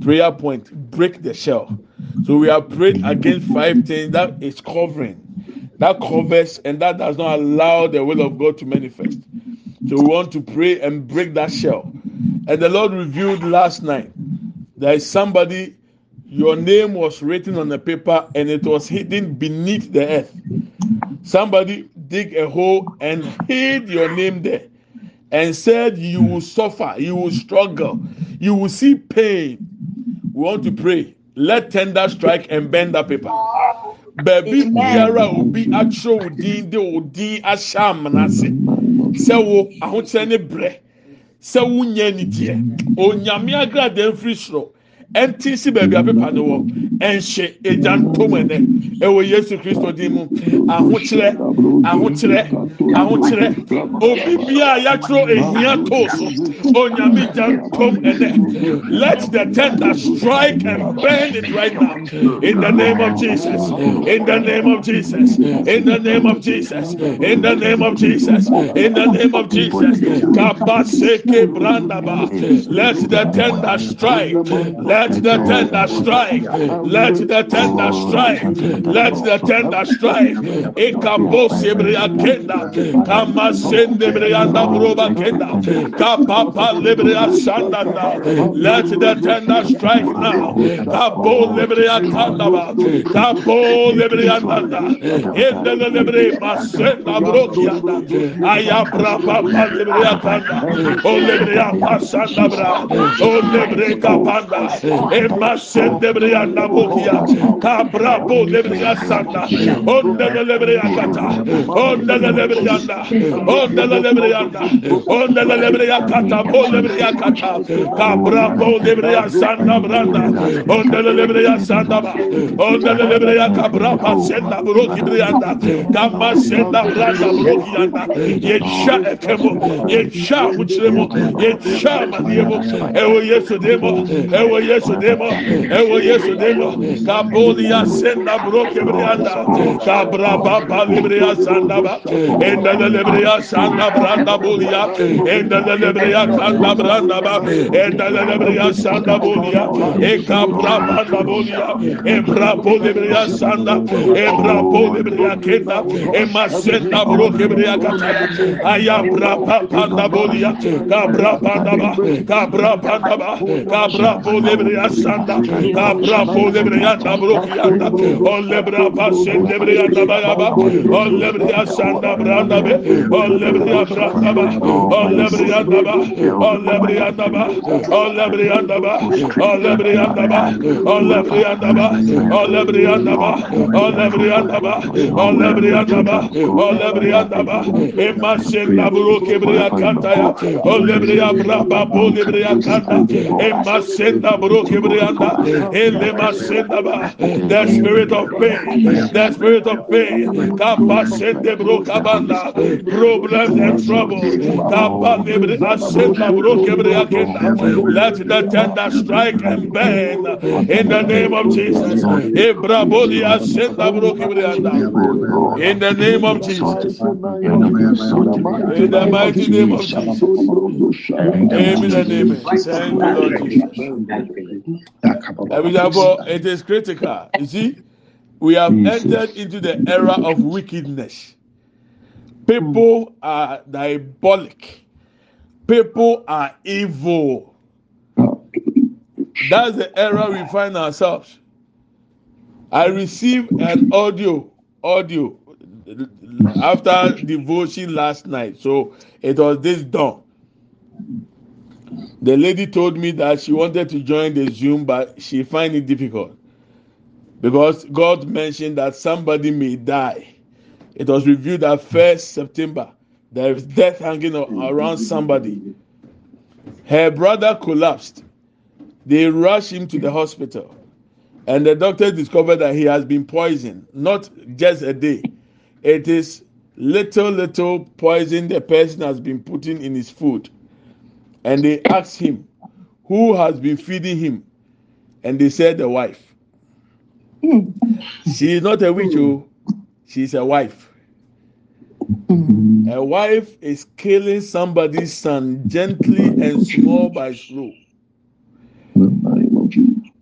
prayer point break the shell. So we are praying against five things that is covering, that covers, and that does not allow the will of God to manifest. So we want to pray and break that shell. And the Lord revealed last night is somebody, your name was written on the paper and it was hidden beneath the earth. Somebody dig a hole and hid your name there and said you will hmm. suffer, you will struggle, you will see pain. We want to pray. Let tender strike and bend that paper. Baabi biara obi atwerɛ wo din de wo din ahyɛ amena ase sɛ wo ahokyerɛ ne brɛ sɛ wonya ni deɛ hmm. onyame agrada mfiri soro ɛnti si baabi a mm-hmm. pepa no wɔ ɛnhyɛ egya ntom ɛnɛ. Ɛwɔ yesu kristo din mu. Ahokyerɛ ahokyerɛ ahokyerɛ. Obi bia a yɛatwerɛ ehia too so onyame gya ntom ɛnɛ. Let the tender strike and burn it right now. In the name of jesus. In the name of jesus. In the name of jesus. In the name of jesus. In the name of jesus. Kabaseke brandaba. Let the tender strike. Let Let the tender strike. Let the tender strike. Let the tender strike. Ikambose briakenda. Kamasende brianda broba kenda. Kapapa libria sandana. Let the tender strike now. Kabo libria kandaba. Kabo libria nanda. Ende libre masenda brokianda. Ayabra papa libria kanda. Olibria pasanda bra. Olibria kapanda. Emashen debriya nabukia. Kabrabo debriya sanda. Onda lebriya kata. Onda lebriya na. Onda lebriya na. Onda lebriya kata. Onda lebriya kata. Kabrabo debriya sanda branda. Onda lebriya sanda ba. Onda lebriya kabrapa senda buruki briyanda. Kama senda branda buruki yanda. Yetşa efemo. Yetşa uçremo. Yetşa madiyemo. Evo yesu demo. Evo yesu Yesu demo, ewo Yesu demo, kaboli ya senda bro kebrianda, kabra baba libreya sanda ba, enda libreya sanda branda bolia, enda libreya sanda branda ba, enda libreya sanda bolia, e kabra banda bolia, e brabo libreya sanda, e brabo libreya kenda, e masenda bro kebriya kata, aya braba banda bolia, kabra banda ba, kabra banda ba, kabra bolia lebreya sanda da bravo lebreya da brokiya da o lebreya pasen lebreya da bayaba o lebreya sanda branda be o lebreya branda ba o lebreya da ba o lebreya da ba o lebreya da ba o lebreya da ba o lebreya da ba o lebreya da ba o lebreya da ba o lebreya da ba o lebreya da ba e masen da brokebreya kanta ya o lebreya braba bo lebreya kanta e masen da bro the spirit of pain the spirit of pain kapa sende bro kabanda problems and trouble let the tender strike and burn in the name of Jesus. In the name of Jesus. In the mighty name of Jesus. Amen amen. Jesus Therefore, it is critical. You see, we have entered into the era of wickedness. People are diabolic. People are evil. That's the era we find ourselves. I received an audio, audio after devotion last night. So it was this dawn. The lady told me that she wanted to join the Zoom, but she find it difficult because God mentioned that somebody may die. It was revealed that first September there is death hanging around somebody. Her brother collapsed. They rushed him to the hospital, and the doctor discovered that he has been poisoned. Not just a day; it is little little poison the person has been putting in his food and they asked him, Who has been feeding him? And they said, The wife. She is not a witch, oh, she's a wife. A wife is killing somebody's son gently and small by slow.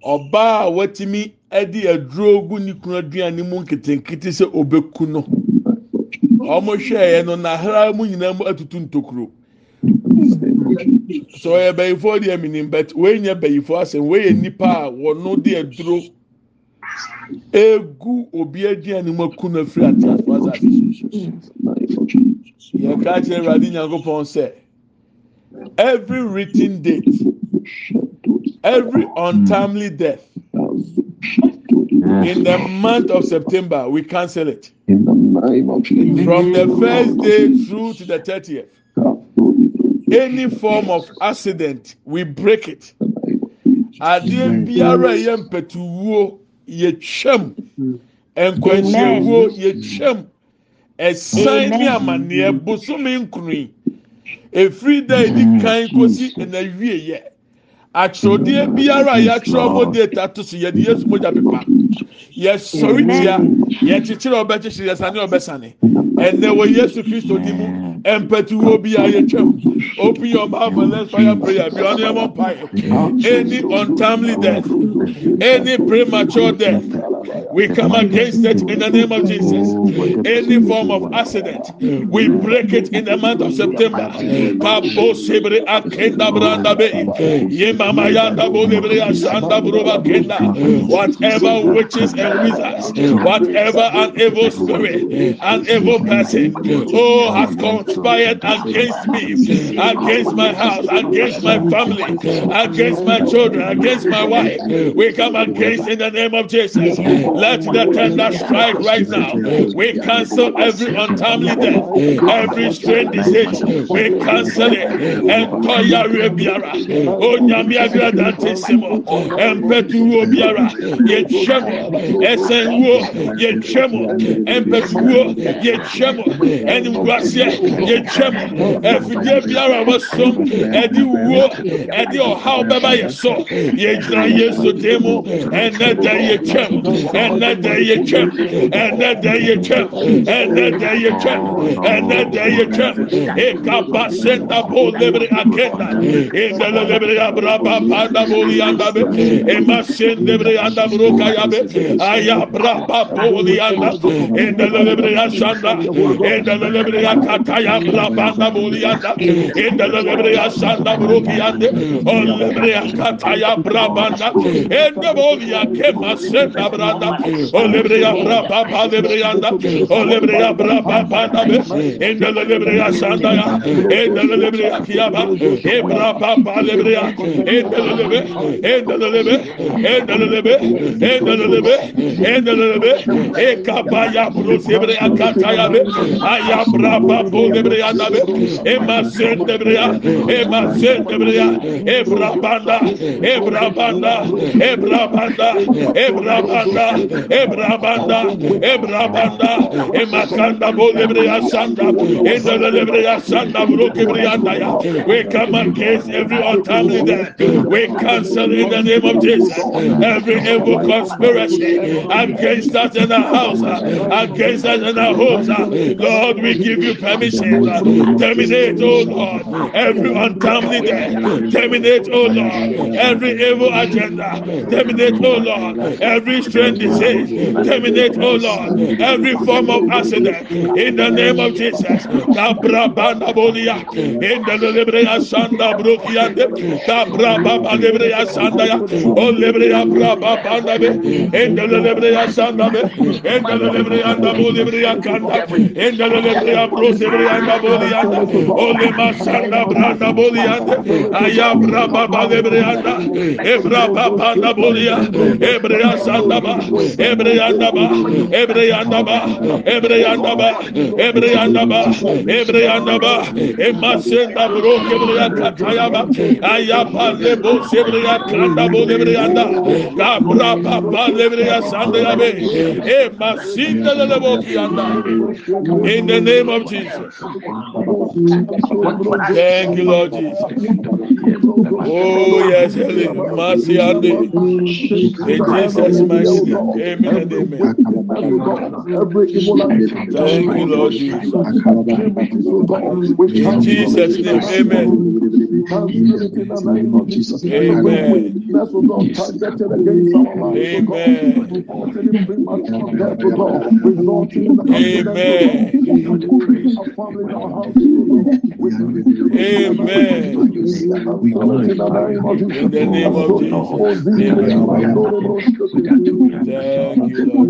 Ọbaa a watumi de aduro gu ne kunu aduane mu nketenkete sɛ obeku no. Wɔn hwɛɛ no n'ahara mu nyinaa mu atutu ntokuro. Sɛ ɔyɛ bɛyifoɔ deɛ minim bɛt wei nyɛ bɛyifoɔ asɛm wei yɛ nipa a wɔn de aduro egu obi aduane mu aku na firi ate afɔ asase so yɛ ka kyerɛ awurade nyankopɔn sɛ every written date every untimely death in the month of September we cancel it. From the first day through to the thirtieth any form of accident we break it. Adeɛ biara ɛyɛ mpɛtuwuo yɛtwam nkwanhyɛwuo yɛtwam ɛsan ne amanneɛ bosome nkunu efiri da edi kan kosi na wie yɛ atwerɛdeɛ biara a yɛatwerɛ ɔmo data to so yɛde yesu mogya pepa. Yɛsɔre tia yɛkyekyere ɔbɛkyekyere yɛsane ɔbɛsane ɛnɛ wɔ yesu kristo di mu ɛmpɛtuwo bi a open your mouth and let's fire prayer. Be on your fire. Any untimely death any premature death we come against it in the name of jesus. Any form of accident we break it in the month of september. Kabo sebre akenda branda be. Ye mama yanda bo lebre asanda broba kenda. Whatever witches and wizards whatever an evil spirit an evil person oh has conspired against me against my house against my family against my children against my wife. We come against in the name of jesus. Let the tender strike right now. We cancel every untimely death every strange disease. We cancel it. And toya biara onyame agradante simo empetuwo biara yetwemo esenwo yetwemo empetuwo yetwemo enimguasie yɛtwam afidie biara a wɔsom ɛde wuo ɛde ɔhaw bɛba yɛ so yɛgyina yesu dan mu? Ɛnɛ da yɛtwam ɛnɛ da yɛtwam ɛnɛ da yɛtwam ɛnɛ da yɛtwam ɛnɛ da yɛtwam ekaba senta bo lebre akenda endele lebre abraba panda boli andabe ema sen lebre andabro kayabe ayabraba boli anda endele lebre asanda endele lebre akataya yakla bana buliyanda endele bebre yasanda brukiyande olebre yakata ya brabanda ende boliya kema senda branda olebre ya braba pa lebre yanda olebre ya braba pa da be endele lebre yasanda ya endele lebre yakiya ba e braba pa lebre ya endele lebe endele lebe endele lebe endele lebe endele lebe e kabaya brusebre akata ya be ayabra pa po lebreya be ema sendebreya ema sendebreya ebrabanda ebrabanda ebrabanda ebrabanda ebrabanda ebrabanda emakanda bolebreya sanda endelebreya sanda brokebreyanda ya we come against every untimely death we cancel in the name of Jesus. Every evil conspiracy against us in our house against us in our homes. Lord we give you permission Oh terminate oh Lord. Every untimely death. Terminate oh Lord. Every evil agenda. Terminate oh Lord. Every strange disease. Terminate oh Lord. Every form of accident. In the name of Jesus. Bolia in the lebreya sanda brokiande kabrababa lebreya sanda ya. O lebreya brababa be in the lebreya sanda be. In the lebreya anda bo lebreya kanda. In the lebreya bro branda bolianda, ole masanda branda bolianda, ayabra baba lebrianda, ebra baba da bolia, ebrea sanda ba, ebreanda ba, ebreanda ba, ebreanda ba, ebreanda ba, ebreanda ba, emasenda bro kebrea kataya ba, ayapa lebo sebrea kanda bolebrianda, abra baba lebrea sanda be, emasinda lebo kianda. In the name of Jesus. Thank you Lord Jesus. Oh yes Helen mercy and in Jesus mighty name. amen and amen. Thank you Lord Jesus. In Jesus name amen. Amen. Amen. in our house. Amen. In the name of Jesus. Amen. Thank you, Lord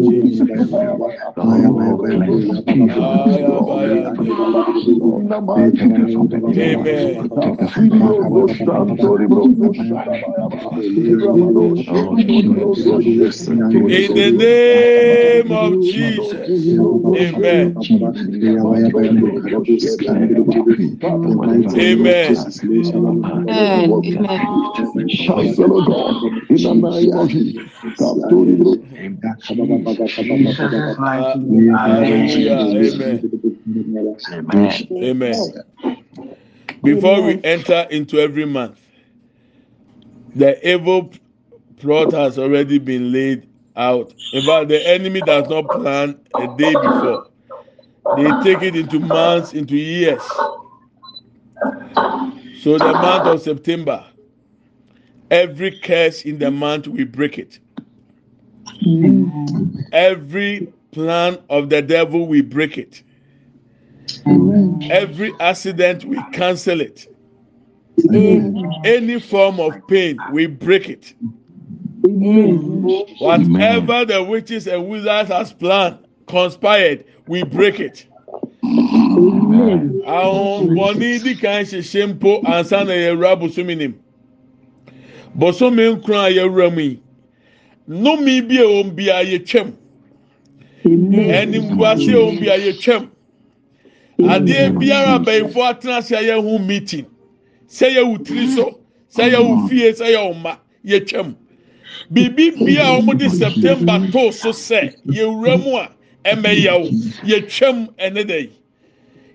Jesus. In the name of Jesus. Amen. Amen. Chancellor God, in the name of Jesus. Kaptori mighty name. Hallelujah. Amen. Amen. Before we enter into every month, the evil plot has already been laid out. In fact, the enemy does not plan a day before. They take it into months, into years. So the month of September, every curse in the month we break it. Every plan of the devil we break it. Every accident we cancel it. Any form of pain we break it. Whatever the witches and wizards has planned, conspired, we break it. Àwọn bọ̀ní di kan ṣẹ̀ṣẹ̀ mpo ansa na yẹ̀wura bosomi nim. Bosomi nkron a yẹ̀wura mu yi, nnome bi a wɔn bi a yɛtwam. Animguase a wɔn bi a yɛtwam. Adeɛ biara abɛnfo atena ase a yɛho meeting. Sɛ yɛwɔ tiri so, sɛ yɛwɔ fie, sɛ yɛwɔ mma, yɛtwam. Biribi bia a wɔde September too so sɛ yɛwura mu a ɛmɛyɛw, yɛtwam ɛne dɛ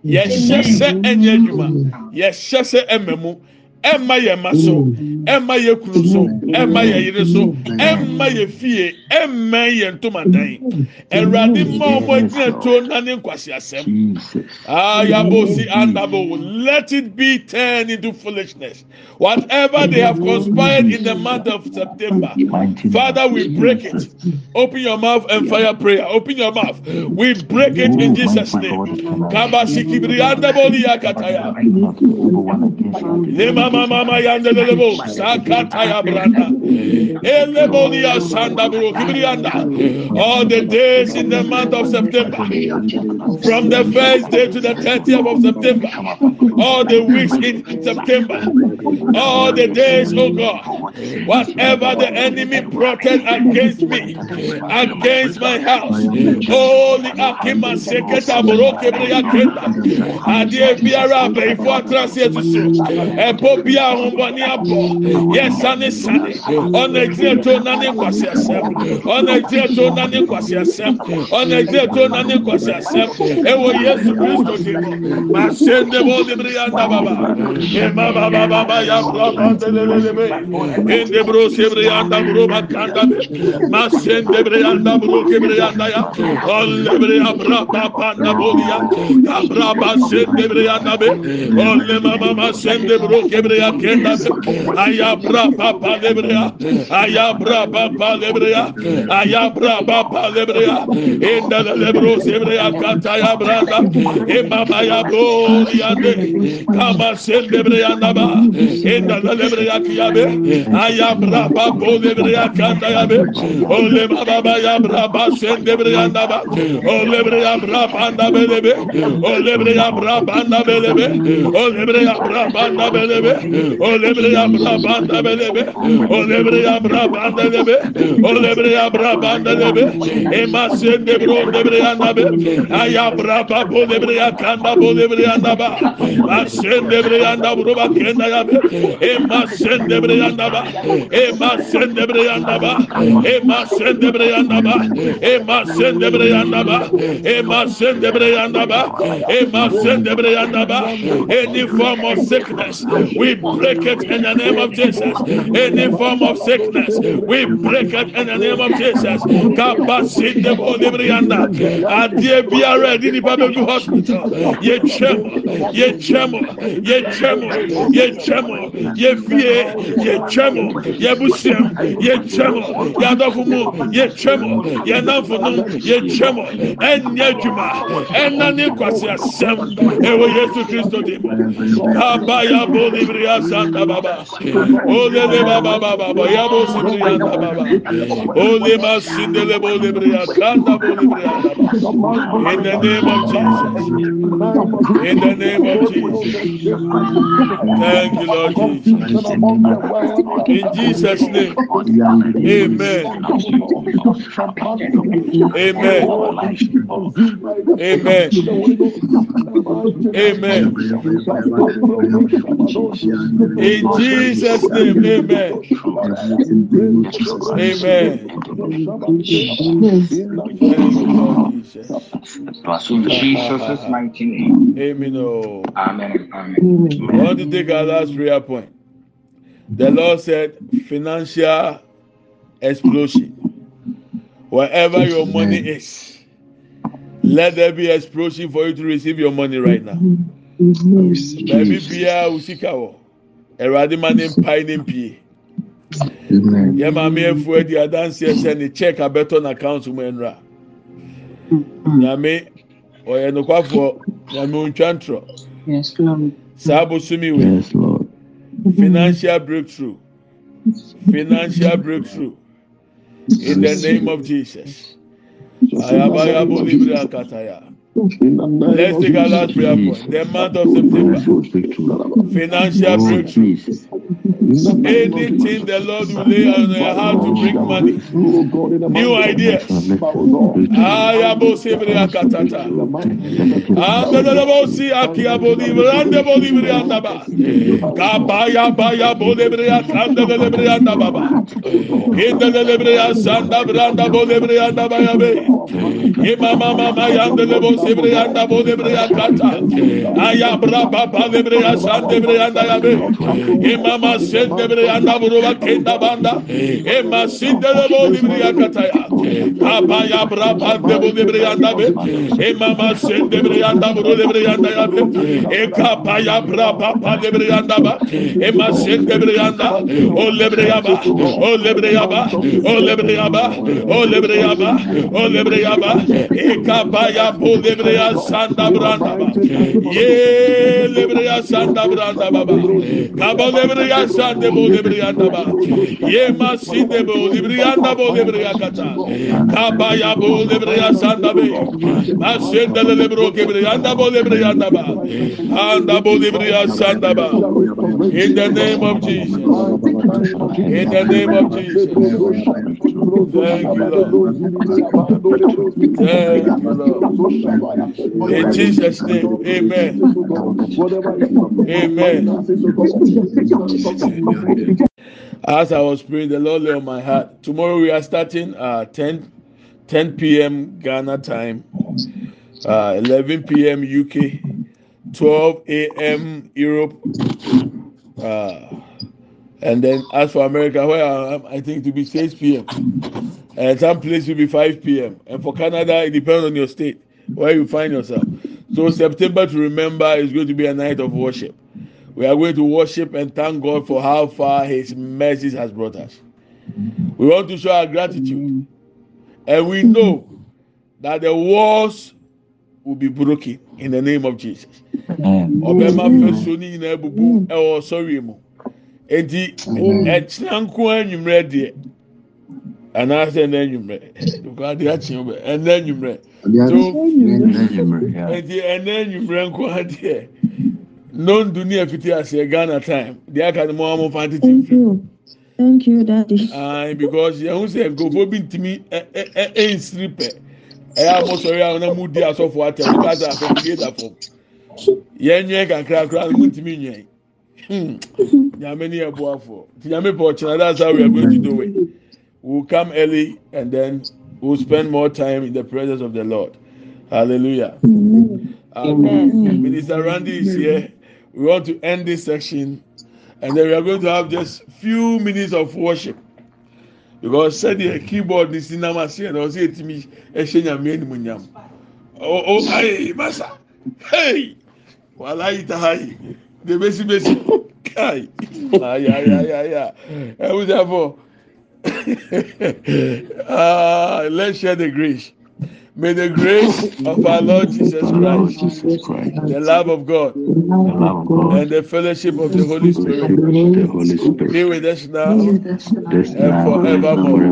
yɛhyɛ sɛ ɛnyɛ adwuma yɛhyɛ sɛ ɛmɛ mu ɛmma yɛ ma so ɛmma yɛ kunu so ɛmma yɛ yere so ɛmma yɛ fie ɛmma yɛ ntomadan ɛwurade mma wɔn agyina tuo na ne nkwasi asɛm ayabosi ah, andabo let it be turned into foolishness. Whatever they have conspired in the month of september father we break it. Open your mouth and fire prayer. Open your mouth. We break it in jesus name. Kabashikibiri andaboli yakataya. Lema mama mama yandelebo All the days in the month of September, from the first day to the 30th of September, all the weeks in September, all the days, oh God, whatever the enemy plotted against me, against my house, holy akima seketa bro kibriya kenda. Adie biara before atrasi etusu. ɛbɔ bi a ahombɔni abɔ yɛsane sane ɔna egyina to na ne nkwasi asɛm ɔna egyina to na ne nkwasi asɛm ɔna egyina to na ne nkwasi asɛm ɛwɔ yesu kristo di mu ma se ne bo de biri yanda baba baba baba ya bro bandelelebe ende bro se biri yanda bro bakanda be. Ma se ne biri yanda bro ke biri yanda ya. Olle biri ya bra papa na bo ya. Ya bra ba se ne biri yanda be. Olle mama ma se ne bro kebreya kenda Ayabra papa lebrea. Ayabra papa lebrea. Ayabra papa lebrea. Enda de lebro sebrea kata ya brada. E baba ya bo e ya de. Kama sen lebrea naba. Enda de lebrea kiyabe. Ayabra papa lebrea kata ya be. Ole baba ya braba sen lebrea naba. Ole brea braba naba lebe. Ole brea braba naba lebe. Ole brea braba naba lebe. Ole brea braba banda belebe olebre ya bra banda lebe olebre ya bra banda lebe ema sende bro lebre ya nabe aya bra ba bo lebre ya kanda bo lebre ya naba asende bre ya nda bro ba kenda ya be ema sende bre ya naba ema sende bre ya naba ema sende bre ya naba ema sende bre ya naba ema sende bre ya naba ema sende bre ya naba any form of sickness we break it in the name of Jesus. Any form of sickness, we break it in the name of Jesus. Kapasinde bolibrianda. Adie biara di ni baba bi hospital. Ye chemo, ye chemo, ye chemo, ye chemo, ye fie, ye chemo, ye busiam, ye chemo, ye adofumu, ye chemo, ye nanfunu, ye chemo. Enye juma, enani kwasi asem. Ewo Yesu Kristo di. Abaya bolibria santa baba ole le ba ba ba ba ba ya bo si bri ya ba ba ba ole ma si de le bo le bri ya ka da bo le bri ya in the name of Jesus. In the name of Jesus thank you Lord Jesus. In Jesus name. Amen amen. Amen. Amen. In Jesus name, amen. Amen. Thank you, Lord Jesus. In Jesus' mighty name. Amen. oh. Amen. Amen. I want to take our last prayer point. The Lord said, financial explosion. Wherever your money is, let there be explosion for you to receive your money right now. Baabi biara osika wɔ. Awurade ma ne mpae ne mpie. Yɛ maame efu adi adanseɛ sɛ ne check abɛtɔ na account mu nwura. Nyame ɔyɛ nokwafoɔ. Nyame ontwa ntorɔ. Saa abosomi wei. Financial breakthrough financial breakthrough in the name of jesus akataya In the name Let's take our last prayer point. The month of September. Financial breakthrough. Anything the Lord will lay on your heart to bring money. New ideas. Ayabo ah, ah, Sibria Katata. Abedabo Akia Bodim Rande Bodim Riandaba. Kabaya Baya Bodebria Tanda Debria Nababa. Inda Debria Sanda Branda Bodebria Nabayabe. Yema mama ma yandele bo sebre yanda bo debre ya kata. Aya bra ba ya be. Yema ma bo debre ya kata bra ba debo debre be. Yema ma sen debre ya be. E bra ba ba ya ba. O lebre ya ba. O lebre ya ba. O lebre ya ba. Ba. E kapa ya bu lebreya sanda branda. Ye lebreya sanda branda ba ba. Kaba lebreya sande bu lebreya da ba. Ye masinde bu lebreya da bu lebreya kata. Kaba ya bu lebreya sanda be. Masende lebro kebreya da bu lebreya da ba. Anda bu lebreya sanda ba. In the name of Jesus. In the name of Jesus. In Jesus' name, amen. Amen. As I was praying, the Lord lay on my heart. Tomorrow we are starting uh, 10, 10 p.m. Ghana time, uh, 11 p.m. UK, 12 a.m. Europe. Uh, and then as for America, where I am, I think to be 6 p.m. And some place will be 5 p.m. And for Canada, it depends on your state where you find yourself. So September to remember is going to be a night of worship. We are going to worship and thank God for how far His mercies has brought us. We want to show our gratitude, and we know that the walls will be broken in the name of Jesus. Eti ẹkyinna nko enyimrẹ deɛ anaasɛ ɛnna enyimrɛ nkwa adi akyi bɛ ɛnna enyimrɛ. So eti ɛnna enyimrɛ nko adeɛ. Nondu ni efiti aseɛ Ghana time. Deɛ aka ni mo a mo fa tete Thank nfiri. you. Thank you, Daddy. Ayi because yɛn ho sɛ nkurɔfoɔ bi ntumi ɛ ɛ ɛ ɛnsiri pɛ. Ɛyɛ amosɔre a ɔnam mu di asɔfo atɛm nipa sɛ asɔfo die da fam. Yɛn nwɛn kakra kora no mu ntumi nwɛn. nyame ni ɛboafoɔ nti nyame pɛ ɔkyena that's how we are going to do it we will come early and then we will spend more time in the presence of the lord. Hallelujah. Amen. amen. minister randy is here. We want to end this section and then we are going to have just few minutes of worship. Because sɛdeɛ keyboard ni si nam ase ɛna ɔsi etimi ɛhyɛ nyame ɛnimu nyam. Oh, oh, Ɔɔ ayi masa. Hey. Wala yi ta ha yi. Bessie. Kai. Ah, yeah, yeah, yeah, yeah. And we therefore, uh, let's share the grace. May the grace of our Lord Jesus Christ, Jesus Christ, the love of God, the love of God, and the fellowship of the Holy Spirit of the Holy be with us now and now and forevermore.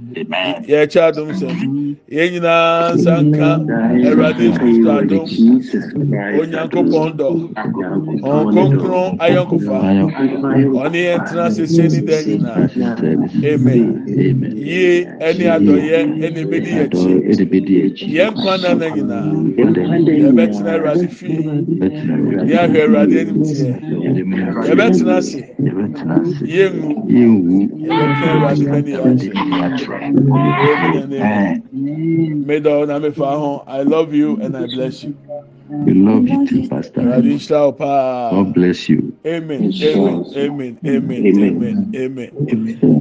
yɛkyɛ adom sɛ yɛn nyinaa nsanka awurade kristo adom. Onyankopɔn dɔ. Ɔn kronkron ayɔnkofa. Ɔne yɛn tena sese ni dɛ nyinaa. Amen. Yie ɛne adɔyɛ ɛne ebedi akyi. yɛn kwan nana nyinaa. Yɛbɛtena awurade fie yɛ ahwɛ awurade anim teɛ yɛbɛtena ase. Yɛnwu. Yɛbɛtena awurade n'ani yɛ amen. And amen medɔ na mefa ho i love you and i bless you. We love you too, Pastor. God bless you. amen. Amen. Amen. Amen. Amen. Amen. Amen.